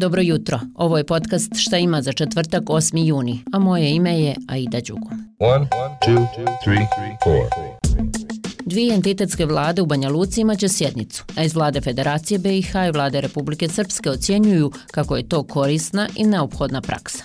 Dobro jutro, ovo je podcast Šta ima za četvrtak 8. juni, a moje ime je Aida Đugum. Three, Dvije entitetske vlade u Banja Luci imaće sjednicu, a iz vlade Federacije BiH i vlade Republike Srpske ocjenjuju kako je to korisna i neophodna praksa.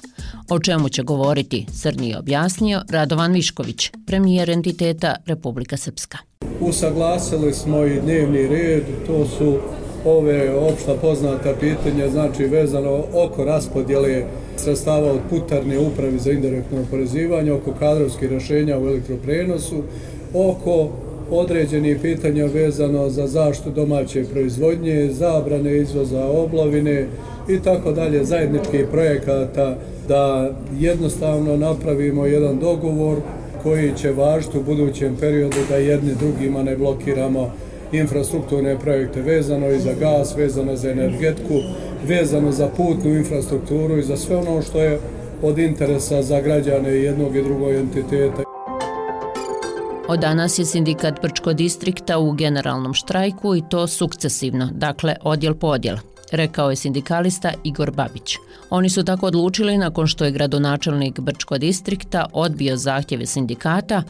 O čemu će govoriti, Srni je objasnio Radovan Višković, premijer entiteta Republika Srpska. Usaglasili smo i dnevni red, to su ove opšta poznata pitanja, znači vezano oko raspodjele sredstava od putarne upravi za indirektno oporezivanje, oko kadrovskih rešenja u elektroprenosu, oko određenih pitanja vezano za zaštu domaće proizvodnje, zabrane izvoza oblovine i tako dalje, zajedničkih projekata da jednostavno napravimo jedan dogovor koji će važiti u budućem periodu da jedni drugima ne blokiramo infrastrukturne projekte vezano i za gas, vezano za energetiku, vezano za putnu infrastrukturu i za sve ono što je od interesa za građane jednog i drugog entiteta. Od danas je sindikat Brčko distrikta u generalnom štrajku i to sukcesivno, dakle odjel po odjel, rekao je sindikalista Igor Babić. Oni su tako odlučili nakon što je gradonačelnik Brčko distrikta odbio zahtjeve sindikata,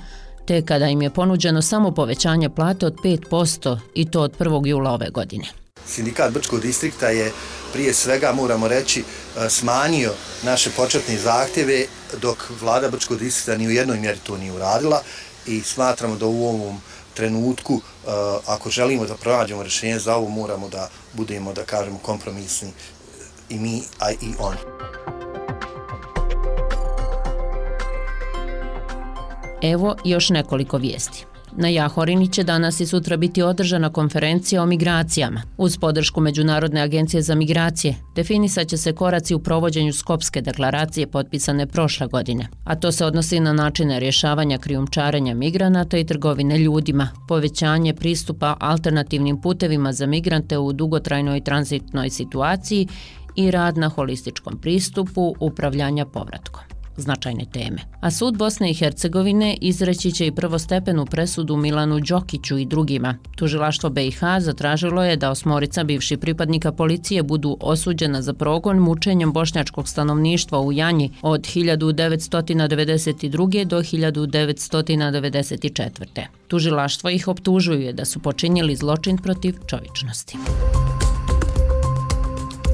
te kada im je ponuđeno samo povećanje plate od 5% i to od 1. jula ove godine. Sindikat Brčkog distrikta je prije svega, moramo reći, e, smanjio naše početne zahtjeve dok vlada Brčkog distrikta ni u jednoj mjeri to nije uradila i smatramo da u ovom trenutku, e, ako želimo da pronađemo rješenje za ovo, moramo da budemo, da kažemo, kompromisni i mi, a i oni. Evo još nekoliko vijesti. Na Jahorini će danas i sutra biti održana konferencija o migracijama. Uz podršku Međunarodne agencije za migracije definisat će se koraci u provođenju Skopske deklaracije potpisane prošle godine, a to se odnosi na načine rješavanja krijumčarenja migranata i trgovine ljudima, povećanje pristupa alternativnim putevima za migrante u dugotrajnoj tranzitnoj situaciji i rad na holističkom pristupu upravljanja povratkom značajne teme. A sud Bosne i Hercegovine izreći će i prvostepenu presudu Milanu Đokiću i drugima. Tužilaštvo BiH zatražilo je da osmorica bivši pripadnika policije budu osuđena za progon mučenjem bošnjačkog stanovništva u Janji od 1992. do 1994. Tužilaštvo ih optužuje da su počinjeli zločin protiv čovičnosti.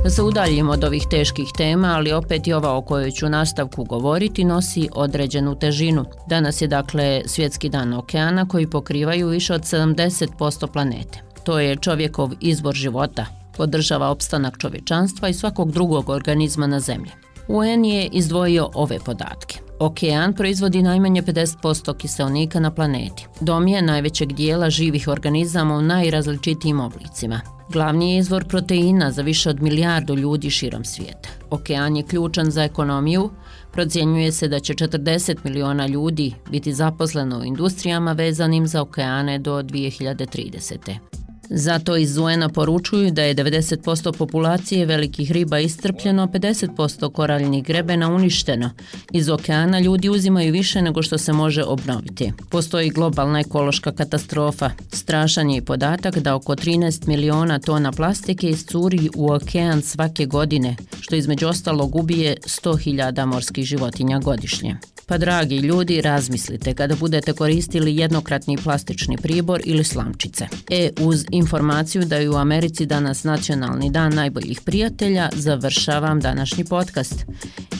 Da se od ovih teških tema, ali opet i ova o kojoj ću nastavku govoriti nosi određenu težinu. Danas je dakle svjetski dan okeana koji pokrivaju više od 70% planete. To je čovjekov izbor života, podržava opstanak čovječanstva i svakog drugog organizma na zemlji. UN je izdvojio ove podatke. Okean proizvodi najmanje 50% kiselnika na planeti. Dom je najvećeg dijela živih organizama u najrazličitijim oblicima. Glavni je izvor proteina za više od milijardu ljudi širom svijeta. Okean je ključan za ekonomiju. Procjenjuje se da će 40 miliona ljudi biti zaposleno u industrijama vezanim za okeane do 2030. Zato iz UN-a poručuju da je 90% populacije velikih riba istrpljeno, 50% koraljnih grebena uništeno. Iz okeana ljudi uzimaju više nego što se može obnoviti. Postoji globalna ekološka katastrofa. Strašan je podatak da oko 13 miliona tona plastike iscuri u okean svake godine, što između ostalog ubije 100.000 morskih životinja godišnje. Pa dragi ljudi, razmislite kada budete koristili jednokratni plastični pribor ili slamčice. E, uz informaciju da je u Americi danas nacionalni dan najboljih prijatelja, završavam današnji podcast.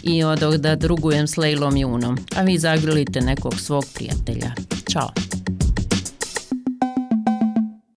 I odog da drugujem s Lejlom Junom, a vi zagrlite nekog svog prijatelja. Ćao!